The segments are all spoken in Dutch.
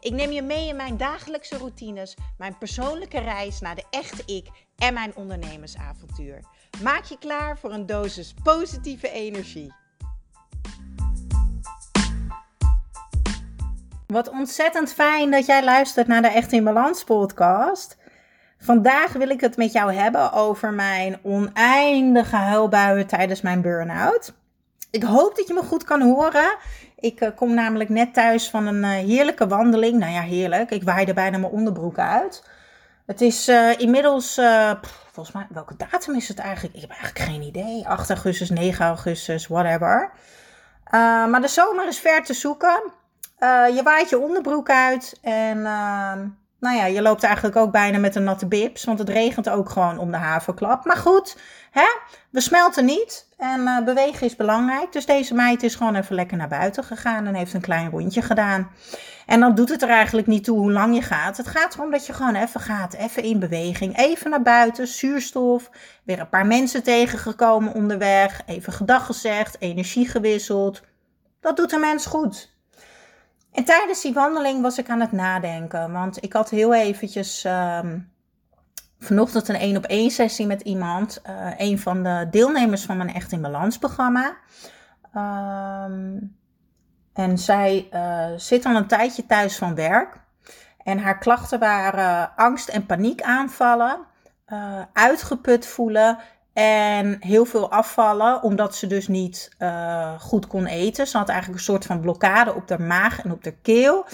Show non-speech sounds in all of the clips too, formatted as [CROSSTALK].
Ik neem je mee in mijn dagelijkse routines, mijn persoonlijke reis naar de echte ik en mijn ondernemersavontuur. Maak je klaar voor een dosis positieve energie. Wat ontzettend fijn dat jij luistert naar de Echt in Balans podcast. Vandaag wil ik het met jou hebben over mijn oneindige huilbuien tijdens mijn burn-out. Ik hoop dat je me goed kan horen. Ik uh, kom namelijk net thuis van een uh, heerlijke wandeling. Nou ja, heerlijk. Ik waaide bijna mijn onderbroek uit. Het is uh, inmiddels, volgens mij, welke datum is het eigenlijk? Ik heb eigenlijk geen idee. 8 augustus, 9 augustus, whatever. maar de zomer is ver te zoeken. je waait je onderbroek uit en ehm, nou ja, je loopt eigenlijk ook bijna met een natte bibs, want het regent ook gewoon om de haverklap. Maar goed, hè? we smelten niet en uh, bewegen is belangrijk. Dus deze meid is gewoon even lekker naar buiten gegaan en heeft een klein rondje gedaan. En dan doet het er eigenlijk niet toe hoe lang je gaat. Het gaat erom dat je gewoon even gaat, even in beweging, even naar buiten, zuurstof, weer een paar mensen tegengekomen onderweg, even gedag gezegd, energie gewisseld. Dat doet een mens goed. En tijdens die wandeling was ik aan het nadenken. Want ik had heel eventjes um, vanochtend een één op één sessie met iemand. Uh, een van de deelnemers van mijn Echt in Balans programma. Um, en zij uh, zit al een tijdje thuis van werk. En haar klachten waren angst- en paniekaanvallen. Uh, uitgeput voelen en heel veel afvallen, omdat ze dus niet uh, goed kon eten. Ze had eigenlijk een soort van blokkade op haar maag en op haar keel.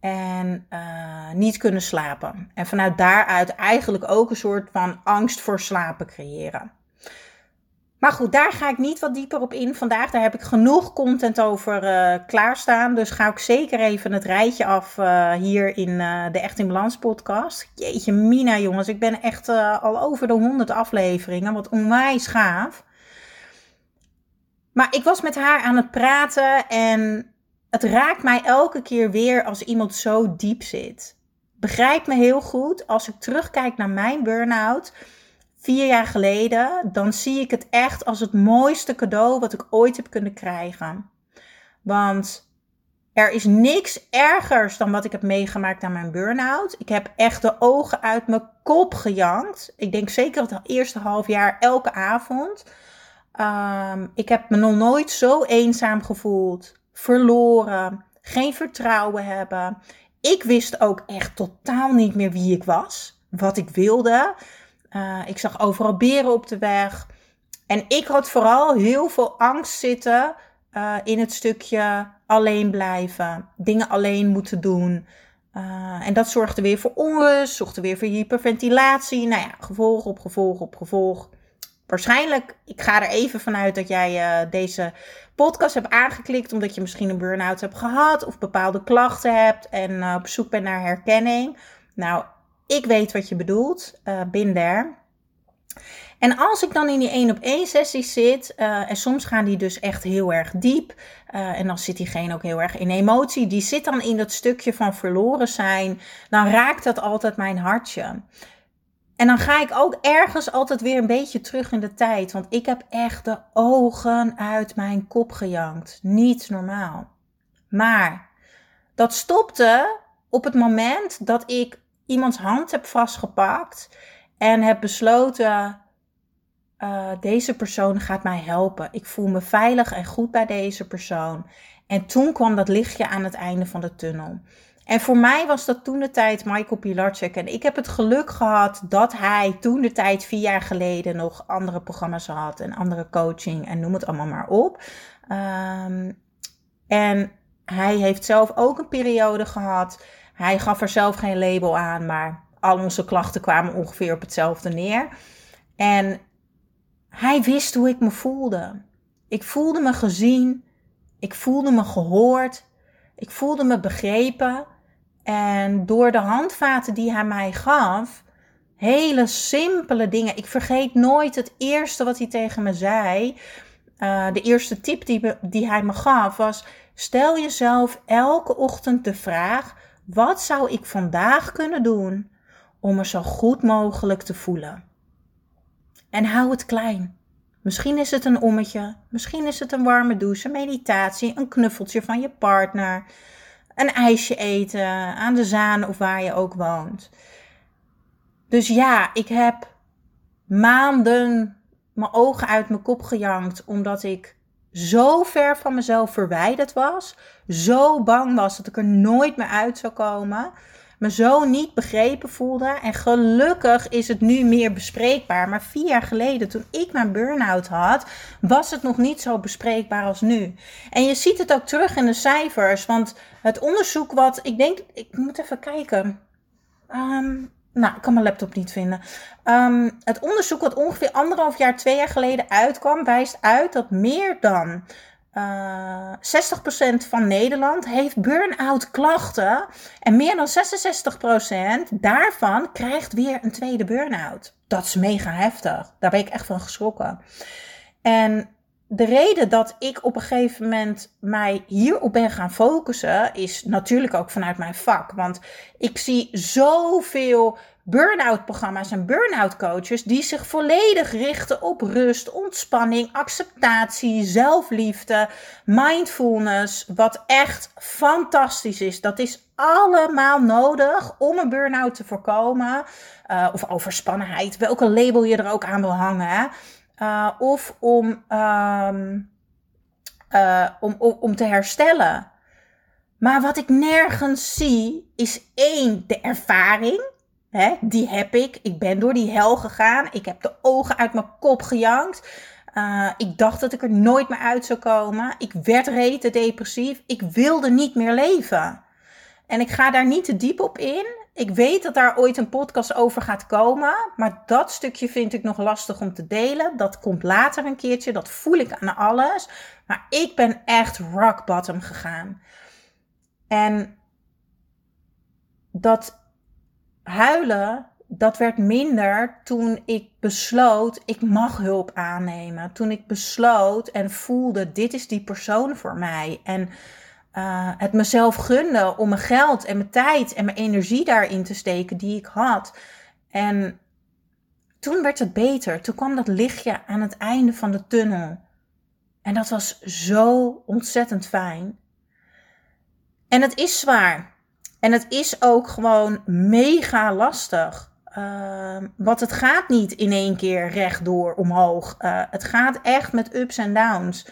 En uh, niet kunnen slapen. En vanuit daaruit eigenlijk ook een soort van angst voor slapen creëren. Maar goed, daar ga ik niet wat dieper op in vandaag. Daar heb ik genoeg content over uh, klaarstaan. Dus ga ik zeker even het rijtje af uh, hier in uh, de Echt in Balans podcast. Jeetje Mina jongens, ik ben echt al over de 100 afleveringen. Wat onwijs gaaf. Maar ik was met haar aan het praten en het raakt mij elke keer weer als iemand zo diep zit. Begrijp me heel goed, als ik terugkijk naar mijn burn-out vier jaar geleden, dan zie ik het echt als het mooiste cadeau wat ik ooit heb kunnen krijgen. Want er is niks ergers dan wat ik heb meegemaakt aan mijn burn-out. Ik heb echt de ogen uit mijn kop gejankt. Ik denk zeker het eerste half jaar elke avond. Um, ik heb me nog nooit zo eenzaam gevoeld, verloren, geen vertrouwen hebben. Ik wist ook echt totaal niet meer wie ik was, wat ik wilde. Uh, ik zag overal beren op de weg. En ik had vooral heel veel angst zitten uh, in het stukje alleen blijven, dingen alleen moeten doen. Uh, en dat zorgde weer voor onrust, zorgde weer voor hyperventilatie. Nou ja, gevolg op gevolg op gevolg. Waarschijnlijk, ik ga er even vanuit dat jij deze podcast hebt aangeklikt omdat je misschien een burn-out hebt gehad of bepaalde klachten hebt en op zoek bent naar herkenning. Nou, ik weet wat je bedoelt, uh, bin there. En als ik dan in die één op één sessies zit, uh, en soms gaan die dus echt heel erg diep, uh, en dan zit diegene ook heel erg in emotie, die zit dan in dat stukje van verloren zijn, dan raakt dat altijd mijn hartje. En dan ga ik ook ergens altijd weer een beetje terug in de tijd, want ik heb echt de ogen uit mijn kop gejankt. Niet normaal. Maar dat stopte op het moment dat ik iemands hand heb vastgepakt en heb besloten: uh, deze persoon gaat mij helpen. Ik voel me veilig en goed bij deze persoon. En toen kwam dat lichtje aan het einde van de tunnel. En voor mij was dat toen de tijd Michael Pilarczyk. En ik heb het geluk gehad dat hij toen de tijd, vier jaar geleden, nog andere programma's had. En andere coaching en noem het allemaal maar op. Um, en hij heeft zelf ook een periode gehad hij gaf er zelf geen label aan, maar al onze klachten kwamen ongeveer op hetzelfde neer. En hij wist hoe ik me voelde. Ik voelde me gezien. Ik voelde me gehoord. Ik voelde me begrepen. En door de handvaten die hij mij gaf, Hele simpele dingen. Ik vergeet nooit het eerste wat hij tegen me zei. Uh, de eerste tip die hij me gaf was: stel jezelf elke ochtend de vraag: wat zou ik vandaag kunnen doen om me zo goed mogelijk te voelen? En hou het klein. Misschien is het een ommetje, misschien is het een warme douche, meditatie, een knuffeltje van je partner, een ijsje eten aan de zaan of waar je ook woont. Dus ja, ik heb maanden mijn ogen uit mijn kop gejankt omdat ik zo ver van mezelf verwijderd was, zo bang was dat ik er nooit meer uit zou komen me zo niet begrepen voelde. En gelukkig is het nu meer bespreekbaar. Maar vier jaar geleden, toen ik mijn burn-out had, was het nog niet zo bespreekbaar als nu. En je ziet het ook terug in de cijfers. Want het onderzoek wat, ik denk, ik moet even kijken. Ehm, nou, ik kan mijn laptop niet vinden. Ehm, het onderzoek wat ongeveer anderhalf jaar, twee jaar geleden uitkwam, wijst uit dat meer dan uh, eh, 60% van Nederland heeft burn-out klachten. En meer dan 66% daarvan krijgt weer een tweede burn-out. Dat is mega heftig. Daar ben ik echt van geschrokken. En de reden dat ik op een gegeven moment mij hierop ben gaan focussen, is natuurlijk ook vanuit mijn vak. Want ik zie zoveel burn-out programma's en burn-out coaches die zich volledig richten op rust, ontspanning, acceptatie, zelfliefde, mindfulness, wat echt fantastisch is. Dat is allemaal nodig om een burn-out te voorkomen. Uh, of overspannenheid, welke label je er ook aan wil hangen. Uh, of om, um, uh, om, om, om te herstellen. Maar wat ik nergens zie, is één, de ervaring. Hè, die heb ik. Ik ben door die hel gegaan. Ik heb de ogen uit mijn kop gejankt. Uh, ik dacht dat ik er nooit meer uit zou komen. Ik werd rete depressief. Ik wilde niet meer leven. En ik ga daar niet te diep op in. Ik weet dat daar ooit een podcast over gaat komen. Maar dat stukje vind ik nog lastig om te delen. Dat komt later een keertje. Dat voel ik aan alles. Maar ik ben echt rock bottom gegaan. En dat huilen, dat werd minder toen ik besloot, ik mag hulp aannemen. Toen ik besloot en voelde, dit is die persoon voor mij. En uh, het mezelf gunde om mijn geld en mijn tijd en mijn energie daarin te steken die ik had. En toen werd het beter. Toen kwam dat lichtje aan het einde van de tunnel. En dat was zo ontzettend fijn. En het is zwaar. En het is ook gewoon mega lastig. Uh, want het gaat niet in één keer rechtdoor omhoog. Uh, het gaat echt met ups en downs.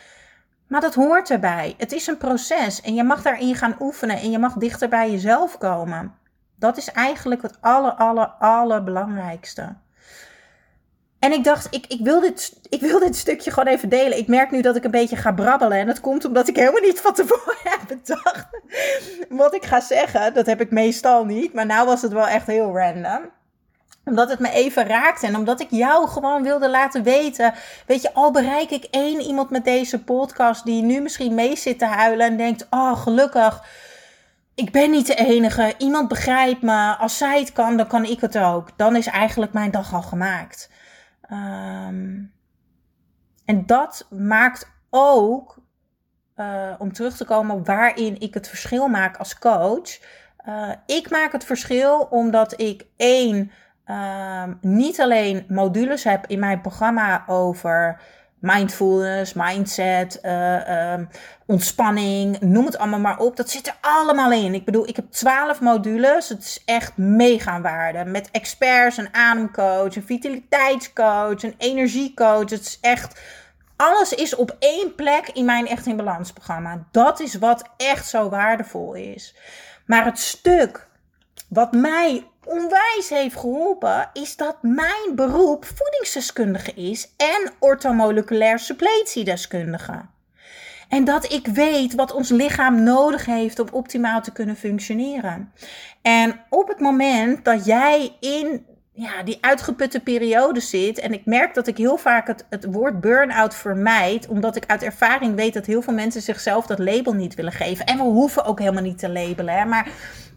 Maar dat hoort erbij. Het is een proces en je mag daarin gaan oefenen en je mag dichter bij jezelf komen. Dat is eigenlijk het aller, aller, allerbelangrijkste. En ik dacht, ik, ik, wil dit, ik wil dit stukje gewoon even delen. Ik merk nu dat ik een beetje ga brabbelen. En dat komt omdat ik helemaal niet van tevoren [LAUGHS] heb bedacht wat ik ga zeggen. Dat heb ik meestal niet. Maar nou was het wel echt heel random omdat het me even raakte en omdat ik jou gewoon wilde laten weten. Weet je, al bereik ik één iemand met deze podcast die nu misschien mee zit te huilen en denkt: Oh, gelukkig, ik ben niet de enige. Iemand begrijpt me. Als zij het kan, dan kan ik het ook. Dan is eigenlijk mijn dag al gemaakt. Um, en dat maakt ook, uh, om terug te komen waarin ik het verschil maak als coach. Uh, ik maak het verschil omdat ik één, uh, niet alleen modules heb in mijn programma over mindfulness, mindset, uh, ontspanning, noem het allemaal maar op. Dat zit er allemaal in. Ik bedoel, ik heb twaalf modules. Het is echt mega waarde. Met experts, een ademcoach, een vitaliteitscoach, een energiecoach. Het is echt... Alles is op één plek in mijn Echt in Balans programma. Dat is wat echt zo waardevol is. Maar het stuk wat mij onwijs heeft geholpen, is dat mijn beroep voedingsdeskundige is en orthomoleculair suppletiedeskundige. En dat ik weet wat ons lichaam nodig heeft om optimaal te kunnen functioneren. En op het moment dat jij in ja, die uitgeputte periode zit. En ik merk dat ik heel vaak het, het woord burn-out vermijd. Omdat ik uit ervaring weet dat heel veel mensen zichzelf dat label niet willen geven. En we hoeven ook helemaal niet te labelen. Hè? Maar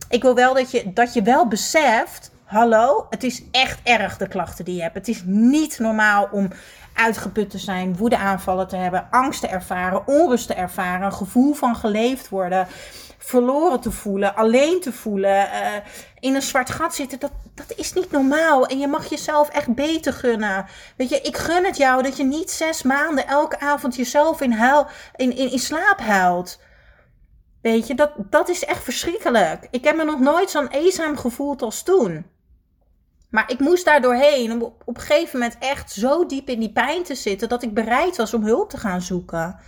ik wil wel dat je, dat je wel beseft hallo, het is echt erg de klachten die je hebt. Het is niet normaal om uitgeput te zijn, woedeaanvallen te hebben, angst te ervaren, onrust te ervaren, gevoel van geleefd worden, verloren te voelen, alleen te voelen, uh, in een zwart gat zitten. Dat, dat is niet normaal. En je mag jezelf echt beter gunnen. Weet je, ik gun het jou dat je niet zes maanden elke avond jezelf in, in, in, in slaap huilt. Weet je, dat, dat is echt verschrikkelijk. Ik heb me nog nooit zo'n eenzaam gevoeld als toen. Maar ik moest daar doorheen om op, een gegeven moment echt zo diep in die pijn te zitten dat ik bereid was om hulp te gaan zoeken.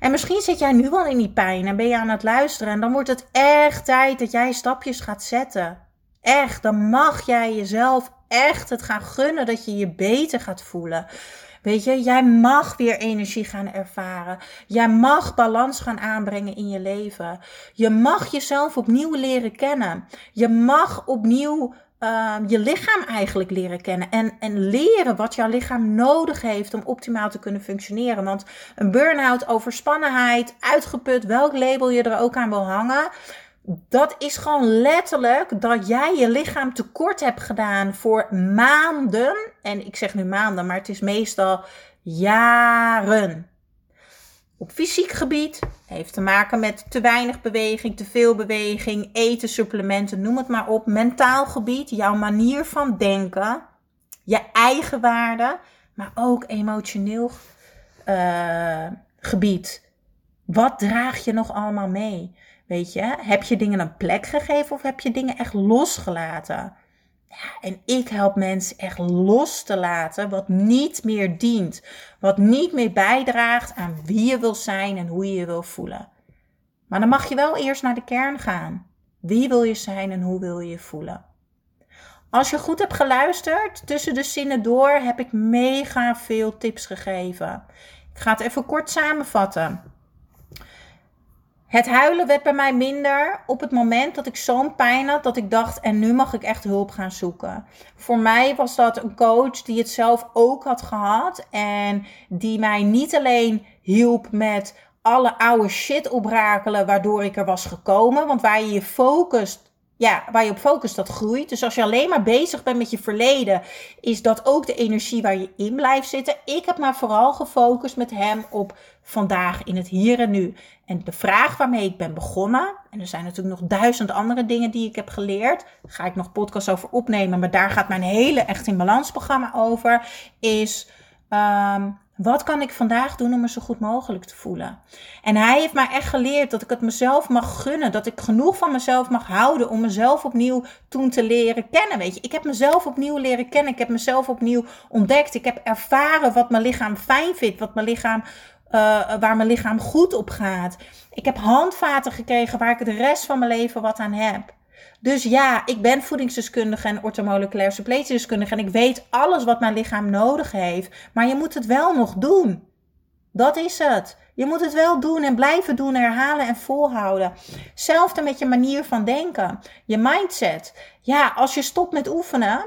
En misschien zit jij nu al in die pijn en ben je aan het luisteren en dan wordt het echt tijd dat jij stapjes gaat zetten. Echt, dan mag jij jezelf echt het gaan gunnen dat je je beter gaat voelen. Weet je, jij mag weer energie gaan ervaren. Jij mag balans gaan aanbrengen in je leven. Je mag jezelf opnieuw leren kennen. Je mag opnieuw Ehm, je lichaam eigenlijk leren kennen. En, en leren wat jouw lichaam nodig heeft om optimaal te kunnen functioneren. Want een burn-out, overspannenheid, uitgeput, welk label je er ook aan wil hangen. Dat is gewoon letterlijk dat jij je lichaam tekort hebt gedaan voor maanden. En ik zeg nu maanden, maar het is meestal jaren. Op fysiek gebied heeft te maken met te weinig beweging, te veel beweging, eten, supplementen, noem het maar op. Mentaal gebied, jouw manier van denken, je eigen waarde, maar ook emotioneel uh, gebied. Wat draag je nog allemaal mee? Weet je, heb je dingen een plek gegeven of heb je dingen echt losgelaten? Ja, en ik help mensen echt los te laten wat niet meer dient. Wat niet meer bijdraagt aan wie je wil zijn en hoe je je wil voelen. Maar dan mag je wel eerst naar de kern gaan. Wie wil je zijn en hoe wil je je voelen? Als je goed hebt geluisterd, tussen de zinnen door heb ik mega veel tips gegeven. Ik ga het even kort samenvatten. Het huilen werd bij mij minder op het moment dat ik zo'n pijn had dat ik dacht en nu mag ik echt hulp gaan zoeken. Voor mij was dat een coach die het zelf ook had gehad en die mij niet alleen hielp met alle oude shit oprakelen waardoor ik er was gekomen, want waar je je focust ja, waar je op focust, dat groeit. Dus als je alleen maar bezig bent met je verleden, is dat ook de energie waar je in blijft zitten. Ik heb maar vooral gefocust met hem op vandaag, in het hier en nu. En de vraag waarmee ik ben begonnen, en er zijn natuurlijk nog duizend andere dingen die ik heb geleerd, ga ik nog podcast over opnemen, maar daar gaat mijn hele Echt in Balans programma over, is um, wat kan ik vandaag doen om me zo goed mogelijk te voelen? En hij heeft mij echt geleerd dat ik het mezelf mag gunnen. Dat ik genoeg van mezelf mag houden om mezelf opnieuw toen te leren kennen. Weet je, ik heb mezelf opnieuw leren kennen. Ik heb mezelf opnieuw ontdekt. Ik heb ervaren wat mijn lichaam fijn vindt. Wat mijn lichaam, uh, waar mijn lichaam goed op gaat. Ik heb handvaten gekregen waar ik de rest van mijn leven wat aan heb. Dus ja, ik ben voedingsdeskundige en orthomoleculair suppletiedeskundige en ik weet alles wat mijn lichaam nodig heeft. Maar je moet het wel nog doen. Dat is het. Je moet het wel doen en blijven doen, herhalen en volhouden. Hetzelfde met je manier van denken, je mindset. Ja, als je stopt met oefenen,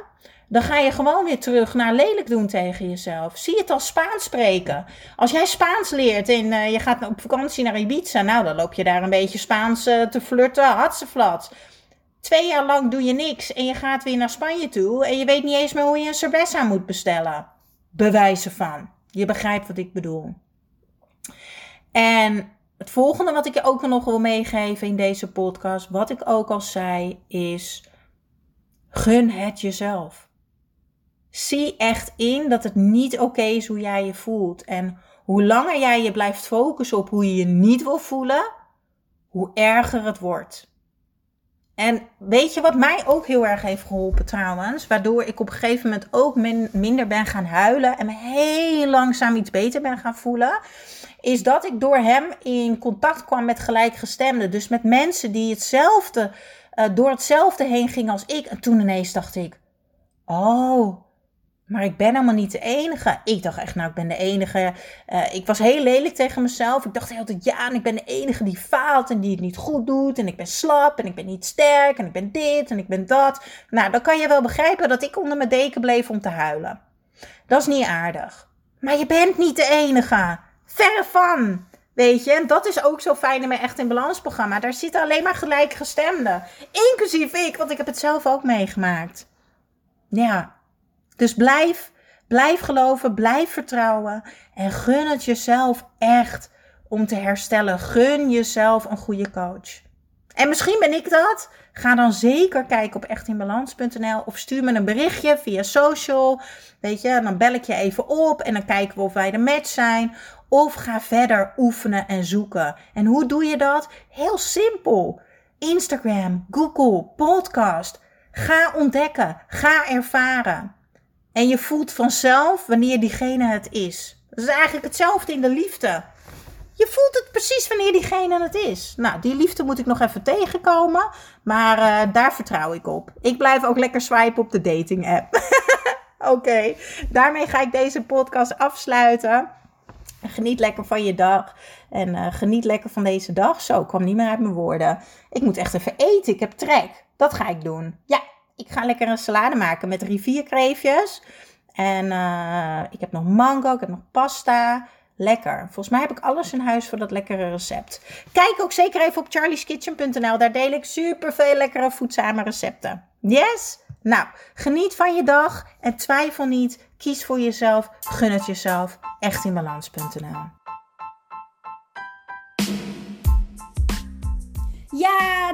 dan ga je gewoon weer terug naar lelijk doen tegen jezelf. Zie het als Spaans spreken. Als jij Spaans leert en uh, je gaat op vakantie naar Ibiza, nou dan loop je daar een beetje Spaans uh, te flirten, hartseflat. Twee jaar lang doe je niks en je gaat weer naar Spanje toe en je weet niet eens meer hoe je een cerveza moet bestellen. Bewijzen van. Je begrijpt wat ik bedoel. En het volgende wat ik je ook nog wil meegeven in deze podcast, wat ik ook al zei, is gun het jezelf. Zie echt in dat het niet oké is hoe jij je voelt. En hoe langer jij je blijft focussen op hoe je je niet wil voelen, hoe erger het wordt. En weet je wat mij ook heel erg heeft geholpen trouwens? Waardoor ik op een gegeven moment ook minder ben gaan huilen en me heel langzaam iets beter ben gaan voelen. Is dat ik door hem in contact kwam met gelijkgestemden. Dus met mensen die hetzelfde, uh, door hetzelfde heen gingen als ik. En toen ineens dacht ik, oh, maar ik ben helemaal niet de enige. Ik dacht echt, nou, ik ben de enige. Uh, ik was heel lelijk tegen mezelf. Ik dacht altijd, ja, en ik ben de enige die faalt en die het niet goed doet. En ik ben slap en ik ben niet sterk en ik ben dit en ik ben dat. Nou, dan kan je wel begrijpen dat ik onder mijn deken bleef om te huilen. Dat is niet aardig. Maar je bent niet de enige. Verre van. Weet je, en dat is ook zo fijn in mijn Echt in Balans programma. Daar zitten alleen maar gelijkgestemden. Inclusief ik, want ik heb het zelf ook meegemaakt. Ja, dus blijf, blijf geloven, blijf vertrouwen en gun het jezelf echt om te herstellen. Gun jezelf een goede coach. En misschien ben ik dat. Ga dan zeker kijken op echtinbalans.nl of stuur me een berichtje via social. Weet je, dan bel ik je even op en dan kijken we of wij de match zijn. Of ga verder oefenen en zoeken. En hoe doe je dat? Heel simpel. Instagram, Google, podcast. Ga ontdekken, ga ervaren. En je voelt vanzelf wanneer diegene het is. Dat is eigenlijk hetzelfde in de liefde. Je voelt het precies wanneer diegene het is. Nou, die liefde moet ik nog even tegenkomen. Maar uh, daar vertrouw ik op. Ik blijf ook lekker swipen op de dating app. [LAUGHS] Oké, daarmee ga ik deze podcast afsluiten. Geniet lekker van je dag. En uh, geniet lekker van deze dag. Zo, kwam niet meer uit mijn woorden. Ik moet echt even eten. Ik heb trek. Dat ga ik doen. Ja, ik ga lekker een salade maken met rivierkreefjes. En uh, ik heb nog mango, ik heb nog pasta. Lekker. Volgens mij heb ik alles in huis voor dat lekkere recept. Kijk ook zeker even op charlieskitchen.nl. Daar deel ik super veel lekkere voedzame recepten. Yes? Nou, geniet van je dag en twijfel niet. Kies voor jezelf. Gun het jezelf. Echtinbalans.nl Ja,